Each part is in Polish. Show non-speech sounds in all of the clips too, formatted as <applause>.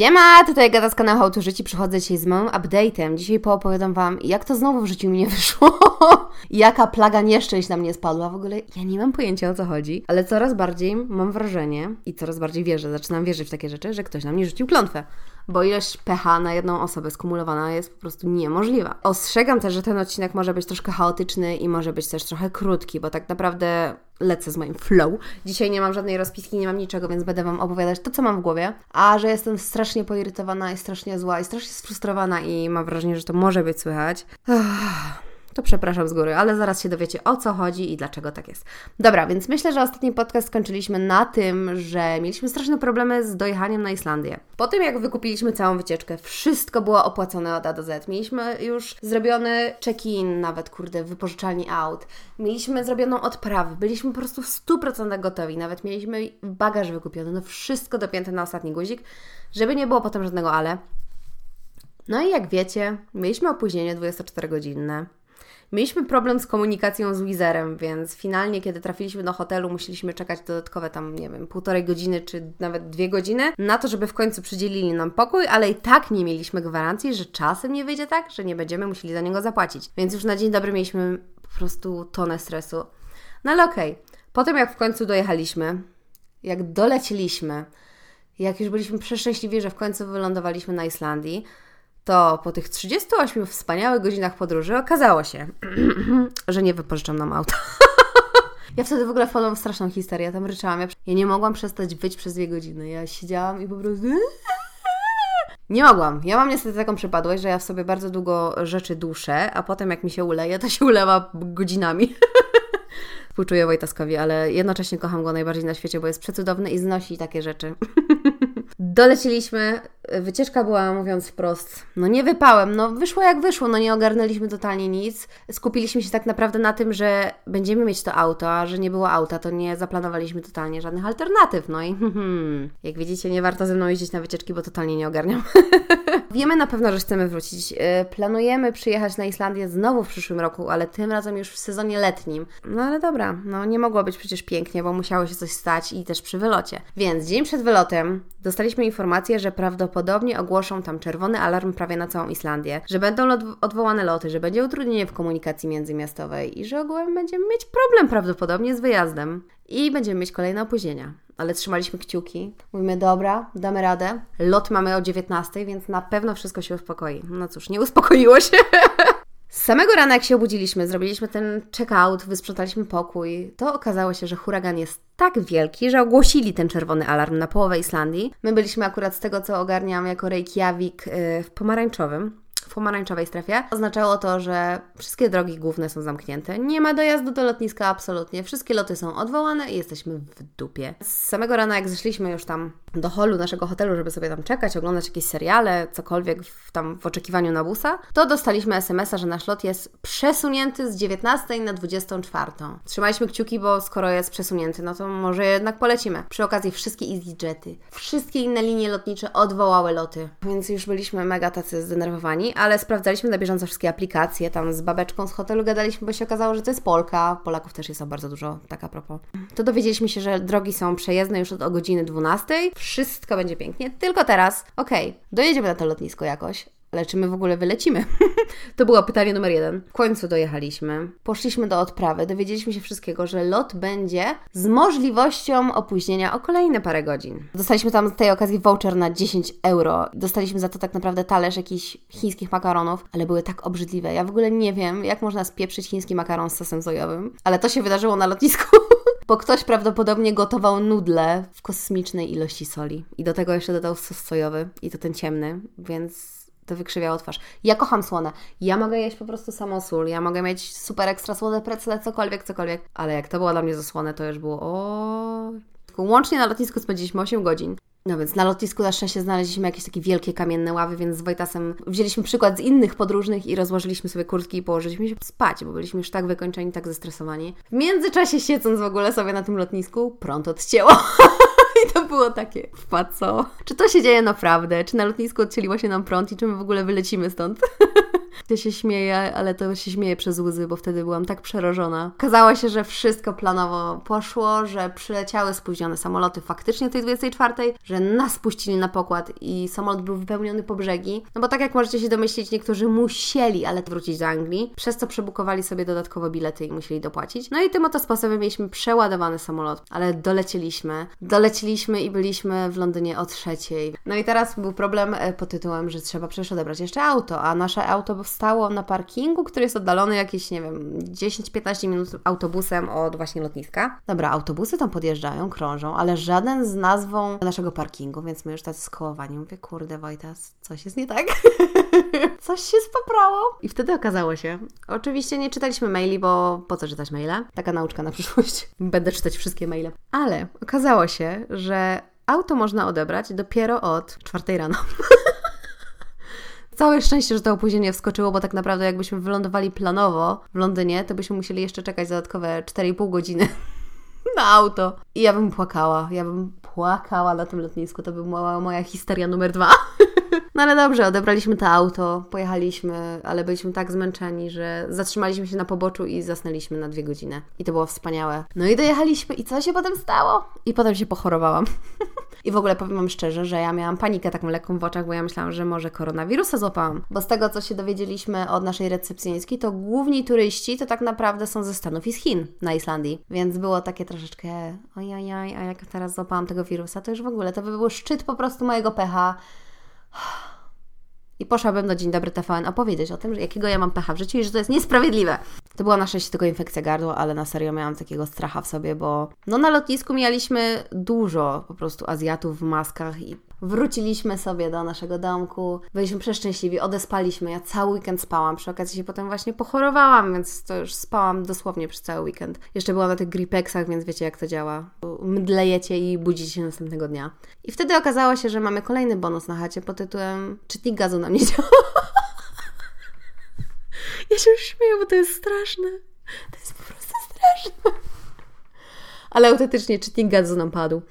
Siema, tutaj Gada z kanału How to Żyć i przychodzę dzisiaj z małym update'em. Dzisiaj poopowiadam Wam, jak to znowu w życiu mi nie wyszło. Jaka plaga nieszczęść na mnie spadła. W ogóle ja nie mam pojęcia o co chodzi, ale coraz bardziej mam wrażenie i coraz bardziej wierzę, zaczynam wierzyć w takie rzeczy, że ktoś na mnie rzucił klątwę bo ilość pH na jedną osobę skumulowana jest po prostu niemożliwa. Ostrzegam też, że ten odcinek może być troszkę chaotyczny i może być też trochę krótki, bo tak naprawdę lecę z moim flow. Dzisiaj nie mam żadnej rozpiski, nie mam niczego, więc będę Wam opowiadać to, co mam w głowie. A że jestem strasznie poirytowana i strasznie zła i strasznie sfrustrowana i mam wrażenie, że to może być słychać. Uff to przepraszam z góry, ale zaraz się dowiecie o co chodzi i dlaczego tak jest. Dobra, więc myślę, że ostatni podcast skończyliśmy na tym, że mieliśmy straszne problemy z dojechaniem na Islandię. Po tym, jak wykupiliśmy całą wycieczkę, wszystko było opłacone od A do Z. Mieliśmy już zrobiony check-in, nawet kurde, wypożyczalni aut. Mieliśmy zrobioną odprawę, byliśmy po prostu w 100% gotowi. Nawet mieliśmy bagaż wykupiony, no wszystko dopięte na ostatni guzik, żeby nie było potem żadnego ale. No i jak wiecie, mieliśmy opóźnienie 24-godzinne. Mieliśmy problem z komunikacją z Wizerem, więc finalnie, kiedy trafiliśmy do hotelu, musieliśmy czekać dodatkowe tam, nie wiem, półtorej godziny czy nawet dwie godziny na to, żeby w końcu przydzielili nam pokój, ale i tak nie mieliśmy gwarancji, że czasem nie wyjdzie tak, że nie będziemy musieli za niego zapłacić. Więc już na dzień dobry mieliśmy po prostu tonę stresu. No ale okej. Okay. Potem jak w końcu dojechaliśmy, jak dolecieliśmy, jak już byliśmy przeszczęśliwi, że w końcu wylądowaliśmy na Islandii, to po tych 38 wspaniałych godzinach podróży okazało się, <clears throat> że nie wypożyczam nam auta. <laughs> ja wtedy w ogóle wpadłam w straszną histerię, ja tam ryczałam. Ja nie mogłam przestać wyć przez dwie godziny. Ja siedziałam i po prostu... <laughs> Nie mogłam. Ja mam niestety taką przypadłość, że ja w sobie bardzo długo rzeczy duszę, a potem jak mi się uleje, to się ulewa godzinami. <laughs> Współczuję Wojtaskowi, ale jednocześnie kocham go najbardziej na świecie, bo jest przecudowny i znosi takie rzeczy. Dolecieliśmy, wycieczka była, mówiąc wprost, no nie wypałem, no wyszło jak wyszło, no nie ogarnęliśmy totalnie nic. Skupiliśmy się tak naprawdę na tym, że będziemy mieć to auto, a że nie było auta, to nie zaplanowaliśmy totalnie żadnych alternatyw. No i <laughs> jak widzicie, nie warto ze mną jeździć na wycieczki, bo totalnie nie ogarniam. <laughs> Wiemy na pewno, że chcemy wrócić. E, planujemy przyjechać na Islandię znowu w przyszłym roku, ale tym razem już w sezonie letnim. No ale dobra, no nie mogło być przecież pięknie, bo musiało się coś stać i też przy wylocie. Więc dzień przed wylotem dostaliśmy informację, że prawdopodobnie ogłoszą tam czerwony alarm prawie na całą Islandię, że będą odwołane loty, że będzie utrudnienie w komunikacji międzymiastowej i że ogółem będziemy mieć problem prawdopodobnie z wyjazdem i będziemy mieć kolejne opóźnienia. Ale trzymaliśmy kciuki. Mówimy, dobra, damy radę. Lot mamy o 19, więc na pewno wszystko się uspokoi. No cóż, nie uspokoiło się. <laughs> Z samego rana, jak się obudziliśmy, zrobiliśmy ten check-out, wysprzątaliśmy pokój, to okazało się, że huragan jest tak wielki, że ogłosili ten czerwony alarm na połowę Islandii. My byliśmy akurat z tego, co ogarniam, jako Reykjavik y, w pomarańczowym w pomarańczowej strefie, oznaczało to, że wszystkie drogi główne są zamknięte. Nie ma dojazdu do lotniska absolutnie. Wszystkie loty są odwołane i jesteśmy w dupie. Z samego rana, jak zeszliśmy już tam do holu naszego hotelu, żeby sobie tam czekać, oglądać jakieś seriale, cokolwiek w, tam w oczekiwaniu na busa, to dostaliśmy SMS-a, że nasz lot jest przesunięty z 19 na 24. Trzymaliśmy kciuki, bo skoro jest przesunięty, no to może jednak polecimy. Przy okazji wszystkie EasyJety, wszystkie inne linie lotnicze odwołały loty, więc już byliśmy mega tacy zdenerwowani, ale sprawdzaliśmy na bieżąco wszystkie aplikacje, tam z babeczką z hotelu gadaliśmy, bo się okazało, że to jest Polka. Polaków też jest bardzo dużo, tak a propos. To dowiedzieliśmy się, że drogi są przejezdne już od o godziny 12. Wszystko będzie pięknie, tylko teraz, okej, okay, dojedziemy na to lotnisko jakoś, ale czy my w ogóle wylecimy? <laughs> to było pytanie numer jeden. W końcu dojechaliśmy. Poszliśmy do odprawy, dowiedzieliśmy się wszystkiego, że lot będzie z możliwością opóźnienia o kolejne parę godzin. Dostaliśmy tam z tej okazji voucher na 10 euro. Dostaliśmy za to tak naprawdę talerz jakichś chińskich makaronów, ale były tak obrzydliwe. Ja w ogóle nie wiem, jak można spieprzyć chiński makaron z sosem sojowym, ale to się wydarzyło na lotnisku. Bo ktoś prawdopodobnie gotował nudle w kosmicznej ilości soli. I do tego jeszcze dodał sos sojowy i to ten ciemny, więc to wykrzywiało twarz. Ja kocham słone. Ja mogę jeść po prostu samą sól, ja mogę mieć super ekstra słone precle, cokolwiek, cokolwiek, ale jak to było dla mnie zasłone, to już było o. Łącznie na lotnisku spędziliśmy 8 godzin. No więc na lotnisku na szczęście znaleźliśmy jakieś takie wielkie kamienne ławy, więc z Wojtasem wzięliśmy przykład z innych podróżnych i rozłożyliśmy sobie kurtki i położyliśmy się spać, bo byliśmy już tak wykończeni, tak zestresowani. W międzyczasie siedząc w ogóle sobie na tym lotnisku, prąd odcięło. <laughs> I to było takie, wpa co? Czy to się dzieje naprawdę? Czy na lotnisku odcięliło się nam prąd i czy my w ogóle wylecimy stąd? <laughs> Ja się śmieję, ale to się śmieję przez łzy, bo wtedy byłam tak przerażona. Okazało się, że wszystko planowo poszło, że przyleciały spóźnione samoloty faktycznie tej 24, że nas puścili na pokład i samolot był wypełniony po brzegi. No bo tak jak możecie się domyślić, niektórzy musieli, ale wrócić do Anglii, przez co przebukowali sobie dodatkowo bilety i musieli dopłacić. No i tym oto sposobem mieliśmy przeładowany samolot, ale dolecieliśmy. Dolecieliśmy i byliśmy w Londynie o trzeciej. No i teraz był problem e, pod tytułem, że trzeba przecież odebrać jeszcze auto, a nasze auto stało na parkingu, który jest oddalony jakieś, nie wiem, 10-15 minut autobusem od właśnie lotniska. Dobra, autobusy tam podjeżdżają, krążą, ale żaden z nazwą naszego parkingu, więc my już tacy skołowani. Mówię, kurde Wojtas, coś jest nie tak. <laughs> coś się spaprało. I wtedy okazało się, oczywiście nie czytaliśmy maili, bo po co czytać maile? Taka nauczka na przyszłość. <laughs> Będę czytać wszystkie maile. Ale okazało się, że auto można odebrać dopiero od czwartej rano. <laughs> Całe szczęście, że to opóźnienie wskoczyło, bo tak naprawdę jakbyśmy wylądowali planowo w Londynie, to byśmy musieli jeszcze czekać dodatkowe 4,5 godziny <laughs> na auto. I ja bym płakała, ja bym płakała na tym lotnisku, to by była moja historia numer dwa. <laughs> No ale dobrze, odebraliśmy to auto, pojechaliśmy, ale byliśmy tak zmęczeni, że zatrzymaliśmy się na poboczu i zasnęliśmy na dwie godziny. I to było wspaniałe. No i dojechaliśmy i co się potem stało? I potem się pochorowałam. <laughs> I w ogóle powiem Wam szczerze, że ja miałam panikę taką lekką w oczach, bo ja myślałam, że może koronawirusa złapałam. Bo z tego, co się dowiedzieliśmy od naszej recepcjonistki, to główni turyści to tak naprawdę są ze Stanów i z Chin na Islandii. Więc było takie troszeczkę ojajaj, a jak teraz złapałam tego wirusa, to już w ogóle to by był szczyt po prostu mojego pecha. <sighs> I poszłabym do Dzień Dobry TVN opowiedzieć o tym, że jakiego ja mam pecha w życiu i że to jest niesprawiedliwe. To była na szczęście tylko infekcja gardła, ale na serio miałam takiego stracha w sobie, bo no na lotnisku mieliśmy dużo po prostu Azjatów w maskach i Wróciliśmy sobie do naszego domku, byliśmy przeszczęśliwi, odespaliśmy. Ja cały weekend spałam, przy okazji się potem właśnie pochorowałam, więc to już spałam dosłownie przez cały weekend. Jeszcze byłam na tych gripeksach, więc wiecie jak to działa. Mdlejecie i budzicie się następnego dnia. I wtedy okazało się, że mamy kolejny bonus na chacie pod tytułem czytnik gazu nam nie działa. <laughs> ja się już śmieję, bo to jest straszne. To jest po prostu straszne. Ale autentycznie czytnik gazu nam padł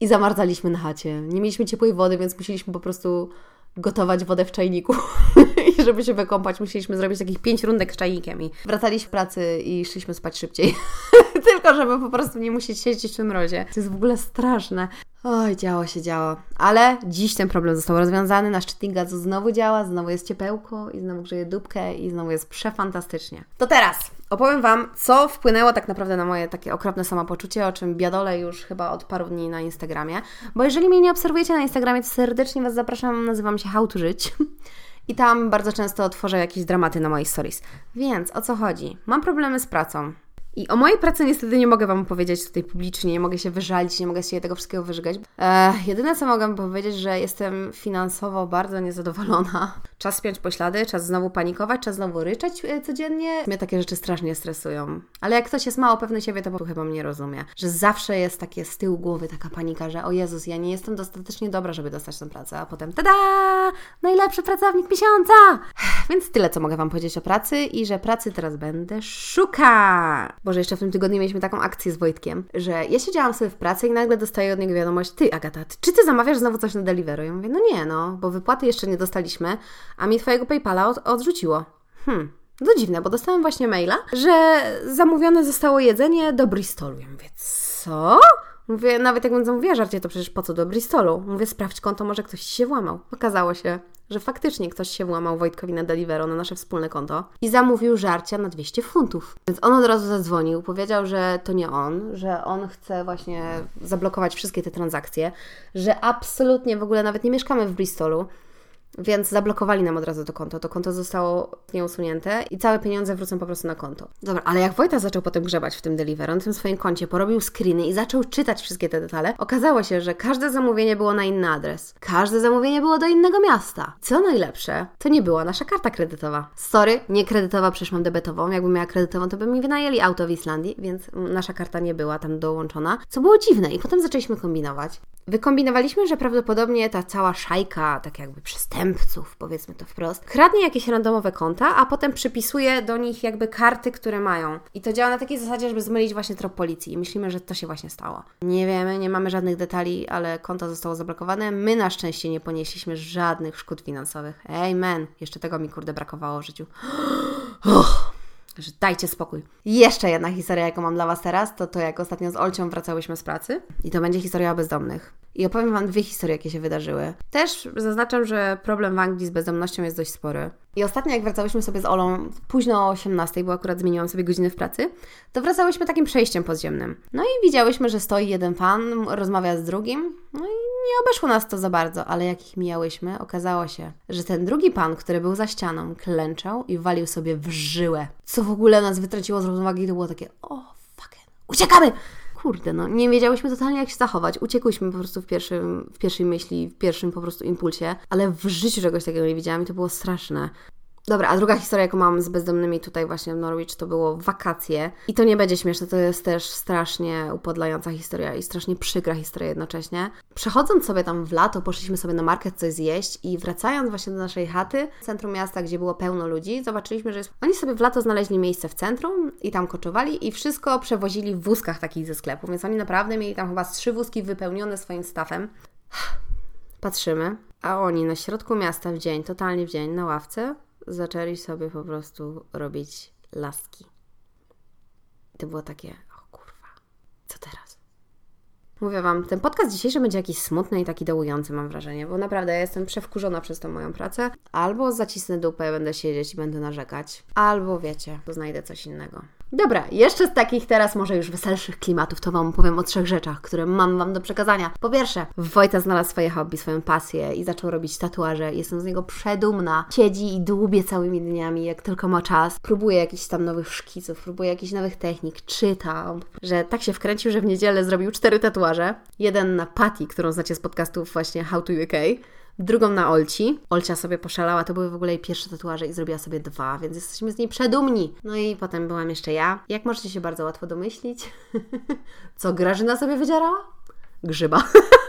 i zamarzaliśmy na chacie. Nie mieliśmy ciepłej wody, więc musieliśmy po prostu gotować wodę w czajniku. <laughs> I żeby się wykąpać, musieliśmy zrobić takich pięć rundek z czajnikiem. I wracaliśmy w pracy i szliśmy spać szybciej. <laughs> Tylko, żeby po prostu nie musieć siedzieć w tym mrozie. To jest w ogóle straszne. Oj, działo się, działo. Ale dziś ten problem został rozwiązany. Nasz czytnik gazu znowu działa, znowu jest ciepełko i znowu grzeje dupkę i znowu jest przefantastycznie. To teraz opowiem Wam, co wpłynęło tak naprawdę na moje takie okropne samopoczucie, o czym biadolę już chyba od paru dni na Instagramie. Bo jeżeli mnie nie obserwujecie na Instagramie, to serdecznie Was zapraszam. Nazywam się How to Żyć. I tam bardzo często otworzę jakieś dramaty na moich stories. Więc o co chodzi? Mam problemy z pracą. I o mojej pracy niestety nie mogę Wam powiedzieć tutaj publicznie, nie mogę się wyżalić, nie mogę się tego wszystkiego wyżygać. E, jedyne co mogę powiedzieć, że jestem finansowo bardzo niezadowolona. Czas spiąć poślady, czas znowu panikować, czas znowu ryczeć e, codziennie. Mnie takie rzeczy strasznie stresują. Ale jak ktoś jest mało pewny siebie, to chyba mnie rozumie. Że zawsze jest takie z tyłu głowy taka panika, że o Jezus, ja nie jestem dostatecznie dobra, żeby dostać tę pracę, a potem tada! Najlepszy pracownik miesiąca! Więc tyle, co mogę Wam powiedzieć o pracy i że pracy teraz będę szukać. Boże, jeszcze w tym tygodniu mieliśmy taką akcję z Wojtkiem, że ja siedziałam sobie w pracy i nagle dostaję od niego wiadomość, ty Agata, czy ty zamawiasz znowu coś na Deliveroo? Ja mówię, no nie, no, bo wypłaty jeszcze nie dostaliśmy, a mi twojego PayPala od, odrzuciło. Hmm, no dziwne, bo dostałem właśnie maila, że zamówione zostało jedzenie do Bristolu. Ja mówię, co? Mówię, nawet jakbym zamówiła żarcie, to przecież po co do Bristolu? Mówię, sprawdź konto, może ktoś się włamał. Okazało się, że faktycznie ktoś się włamał Wojtkowi na Delivero, na nasze wspólne konto i zamówił żarcia na 200 funtów. Więc on od razu zadzwonił, powiedział, że to nie on, że on chce właśnie zablokować wszystkie te transakcje, że absolutnie w ogóle nawet nie mieszkamy w Bristolu, więc zablokowali nam od razu to konto. To konto zostało nieusunięte i całe pieniądze wrócą po prostu na konto. Dobra, ale jak Wojta zaczął potem grzebać w tym Deliveroo, na tym swoim koncie, porobił screeny i zaczął czytać wszystkie te detale, okazało się, że każde zamówienie było na inny adres. Każde zamówienie było do innego miasta. Co najlepsze, to nie była nasza karta kredytowa. Sorry, nie kredytowa, przecież mam debetową. Jakbym miała kredytową, to by mi wynajęli auto w Islandii, więc nasza karta nie była tam dołączona, co było dziwne. I potem zaczęliśmy kombinować. Wykombinowaliśmy, że prawdopodobnie ta cała szajka, tak jakby przestępców, powiedzmy to wprost, kradnie jakieś randomowe konta, a potem przypisuje do nich jakby karty, które mają. I to działa na takiej zasadzie, żeby zmylić właśnie trop policji. I myślimy, że to się właśnie stało. Nie wiemy, nie mamy żadnych detali, ale konto zostało zablokowane. My na szczęście nie ponieśliśmy żadnych szkód finansowych. Amen. Jeszcze tego mi kurde brakowało w życiu. <gasps> Oh że dajcie spokój. Jeszcze jedna historia, jaką mam dla Was teraz, to to jak ostatnio z Olcią wracałyśmy z pracy i to będzie historia o bezdomnych. I opowiem Wam dwie historie, jakie się wydarzyły. Też zaznaczam, że problem w Anglii z bezdomnością jest dość spory. I ostatnio, jak wracałyśmy sobie z Olą późno o 18, bo akurat zmieniłam sobie godziny w pracy, to wracałyśmy takim przejściem podziemnym. No i widziałyśmy, że stoi jeden pan, rozmawia z drugim, no i nie obeszło nas to za bardzo, ale jak ich mijałyśmy, okazało się, że ten drugi pan, który był za ścianą, klęczał i walił sobie w żyłę. Co w ogóle nas wytraciło z równowagi, to było takie, o, fucking, uciekamy! Kurde, no nie wiedziałyśmy totalnie jak się zachować. Uciekłyśmy po prostu w, pierwszym, w pierwszej myśli, w pierwszym po prostu impulsie, ale w życiu czegoś takiego nie widziałam i to było straszne. Dobra, a druga historia, jaką mam z bezdomnymi tutaj właśnie w Norwich, to było wakacje. I to nie będzie śmieszne, to jest też strasznie upodlająca historia i strasznie przykra historia jednocześnie. Przechodząc sobie tam w lato, poszliśmy sobie na market coś zjeść i wracając właśnie do naszej chaty, w centrum miasta, gdzie było pełno ludzi, zobaczyliśmy, że jest... oni sobie w lato znaleźli miejsce w centrum i tam koczowali i wszystko przewozili w wózkach takich ze sklepu, więc oni naprawdę mieli tam chyba trzy wózki wypełnione swoim stafem. <sighs> Patrzymy, a oni na środku miasta w dzień, totalnie w dzień, na ławce, zaczęli sobie po prostu robić laski. To było takie, o kurwa, co teraz? Mówię Wam, ten podcast dzisiejszy będzie jakiś smutny i taki dołujący, mam wrażenie, bo naprawdę ja jestem przewkurzona przez tą moją pracę. Albo zacisnę dupę, będę siedzieć i będę narzekać, albo wiecie, znajdę coś innego. Dobra, jeszcze z takich teraz może już weselszych klimatów to Wam powiem o trzech rzeczach, które mam Wam do przekazania. Po pierwsze, Wojta znalazł swoje hobby, swoją pasję i zaczął robić tatuaże. Jestem z niego przedumna. Siedzi i dłubie całymi dniami, jak tylko ma czas. Próbuje jakichś tam nowych szkiców, próbuje jakichś nowych technik, czyta. Że tak się wkręcił, że w niedzielę zrobił cztery tatuaże. Jeden na Patty, którą znacie z podcastów właśnie How to UK drugą na Olci. Olcia sobie poszalała, to były w ogóle jej pierwsze tatuaże i zrobiła sobie dwa, więc jesteśmy z niej przedumni. No i potem byłam jeszcze ja. Jak możecie się bardzo łatwo domyślić, <laughs> co Grażyna sobie wydzierała? Grzyba. <laughs>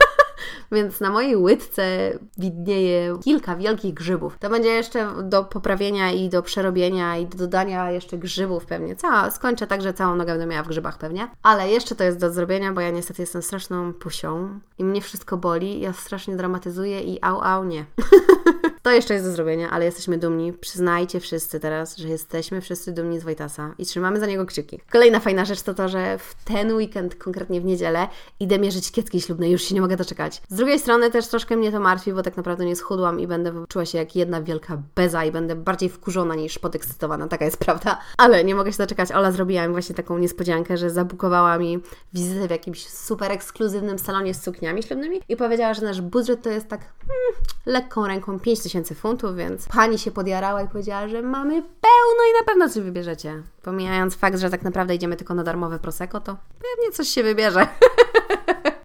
Więc na mojej łydce widnieje kilka wielkich grzybów. To będzie jeszcze do poprawienia i do przerobienia i do dodania jeszcze grzybów pewnie. Cała, skończę tak, że całą nogę będę miała w grzybach pewnie. Ale jeszcze to jest do zrobienia, bo ja niestety jestem straszną pusią i mnie wszystko boli. Ja strasznie dramatyzuję i au, au, nie. <laughs> To jeszcze jest do zrobienia, ale jesteśmy dumni. Przyznajcie wszyscy teraz, że jesteśmy wszyscy dumni z Wojtasa i trzymamy za niego kciuki. Kolejna fajna rzecz to to, że w ten weekend, konkretnie w niedzielę, idę mierzyć kiecki ślubne. Już się nie mogę doczekać. Z drugiej strony też troszkę mnie to martwi, bo tak naprawdę nie schudłam i będę czuła się jak jedna wielka beza i będę bardziej wkurzona niż podekscytowana. Taka jest prawda. Ale nie mogę się doczekać. Ola zrobiła mi właśnie taką niespodziankę, że zabukowała mi wizytę w jakimś super ekskluzywnym salonie z sukniami ślubnymi i powiedziała, że nasz budżet to jest tak hmm, lekką ręką 5000 tysięcy funtów, więc pani się podjarała i powiedziała, że mamy pełno i na pewno coś wybierzecie. Pomijając fakt, że tak naprawdę idziemy tylko na darmowe prosecco, to pewnie coś się wybierze. <laughs>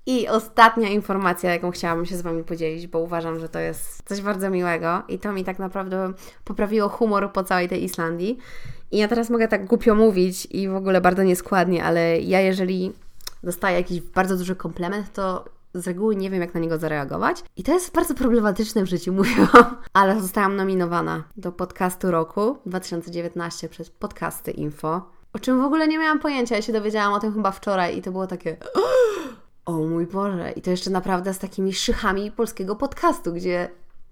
I ostatnia informacja, jaką chciałabym się z Wami podzielić, bo uważam, że to jest coś bardzo miłego i to mi tak naprawdę poprawiło humor po całej tej Islandii. I ja teraz mogę tak głupio mówić i w ogóle bardzo nieskładnie, ale ja jeżeli dostaję jakiś bardzo duży komplement, to z reguły nie wiem, jak na niego zareagować. I to jest bardzo problematyczne w życiu, <laughs> mówię wam. Ale zostałam nominowana do podcastu roku 2019 przez Podcasty Info, o czym w ogóle nie miałam pojęcia. Ja się dowiedziałam o tym chyba wczoraj i to było takie... <gasps> O mój Boże! I to jeszcze naprawdę z takimi szychami polskiego podcastu, gdzie...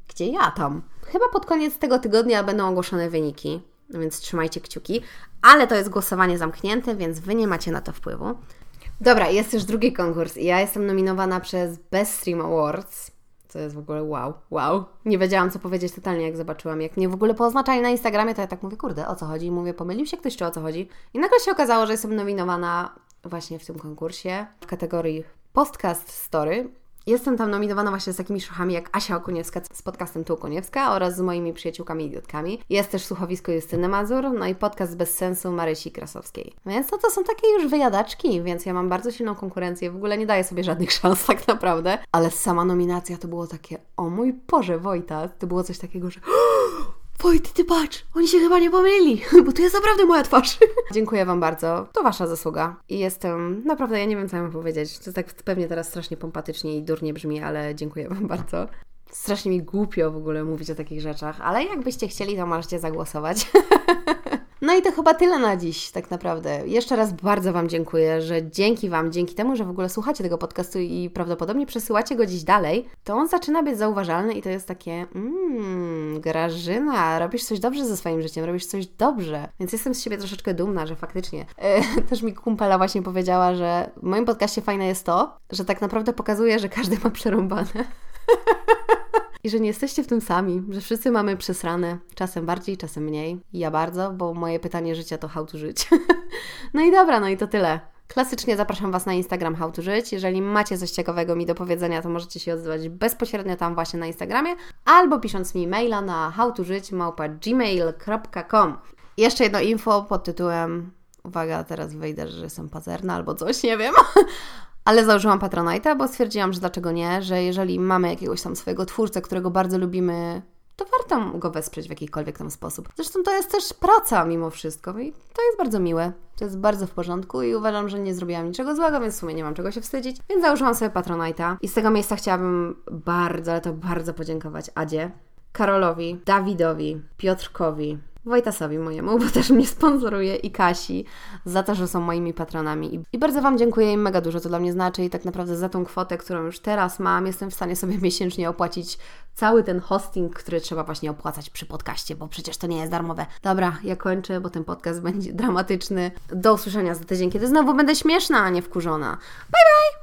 Gdzie ja tam? Chyba pod koniec tego tygodnia będą ogłoszone wyniki, no więc trzymajcie kciuki. Ale to jest głosowanie zamknięte, więc Wy nie macie na to wpływu. Dobra, jest już drugi konkurs i ja jestem nominowana przez Best Stream Awards. Co jest w ogóle wow, wow. Nie wiedziałam, co powiedzieć totalnie, jak zobaczyłam. Jak mnie w ogóle pooznaczali na Instagramie, to ja tak mówię, kurde, o co chodzi? I mówię, pomylił się ktoś, czy o co chodzi? I nagle się okazało, że jestem nominowana właśnie w tym konkursie w kategorii Podcast Story. Jestem tam nominowana właśnie z takimi szuchami jak Asia Okuniewska z podcastem Tu Okuniewska oraz z moimi przyjaciółkami idiotkami. Jest też słuchowisko Justyny Mazur, no i podcast bez sensu Marysi Krasowskiej. Więc no to są takie już wyjadaczki, więc ja mam bardzo silną konkurencję, w ogóle nie daję sobie żadnych <laughs> szans tak naprawdę, ale sama nominacja to było takie, o mój Boże Wojta, to było coś takiego, że <gasps> Wojty, ty patrz, oni się chyba nie pomylili, <laughs> bo to jest naprawdę moja twarz. <laughs> Dziękuję Wam bardzo, to Wasza zasługa. I jestem, naprawdę, ja nie wiem, co mam powiedzieć. To tak pewnie teraz strasznie pompatycznie i durnie brzmi, ale dziękuję Wam bardzo. Strasznie mi głupio w ogóle mówić o takich rzeczach, ale jakbyście chcieli, to możecie zagłosować. <laughs> No i to chyba tyle na dziś, tak naprawdę. Jeszcze raz bardzo Wam dziękuję, że dzięki Wam, dzięki temu, że w ogóle słuchacie tego podcastu i prawdopodobnie przesyłacie go dziś dalej, to on zaczyna być zauważalny i to jest takie, mmm, Grażyna, robisz coś dobrze ze swoim życiem, robisz coś dobrze. Więc jestem z siebie troszeczkę dumna, że faktycznie. E, <laughs> też mi kumpela właśnie powiedziała, że w moim podcaście fajne jest to, że tak naprawdę pokazuje, że każdy ma przerąbane. <laughs> I że nie jesteście w tym sami, że wszyscy mamy przesrane, czasem bardziej, czasem mniej. Ja bardzo, bo moje pytanie życia to how to żyć. <laughs> no i dobra, no i to tyle. Klasycznie zapraszam Was na Instagram How to Żyć. Jeżeli macie coś ciekawego mi do powiedzenia, to możecie się odzywać bezpośrednio tam właśnie na Instagramie albo pisząc mi maila na howtożyć.gmail.com Jeszcze jedno info pod tytułem uwaga, teraz wyjdę, że jestem pazerna albo coś, nie wiem. <laughs> Ale założyłam Patronite'a, bo stwierdziłam, że dlaczego nie, że jeżeli mamy jakiegoś tam swojego twórcę, którego bardzo lubimy, to warto go wesprzeć w jakikolwiek tam sposób. Zresztą to jest też praca mimo wszystko i to jest bardzo miłe. To jest bardzo w porządku i uważam, że nie zrobiłam niczego złego, więc w sumie nie mam czego się wstydzić. Więc założyłam sobie Patronite'a i z tego miejsca chciałabym bardzo, ale to bardzo podziękować Adzie, Karolowi, Dawidowi, Piotrkowi, Wojtasowi mojemu, bo też mnie sponsoruje i Kasi za to, że są moimi patronami. I, bardzo Wam dziękuję im mega dużo, to dla mnie znaczy i tak naprawdę za tą kwotę, którą już teraz mam, jestem w stanie sobie <laughs> miesięcznie opłacić cały ten hosting, który trzeba właśnie opłacać przy podcaście, bo przecież to nie jest darmowe. Dobra, ja kończę, bo ten podcast <laughs> będzie dramatyczny. Do usłyszenia za tydzień, kiedy znowu będę śmieszna, a nie wkurzona. Bye bye!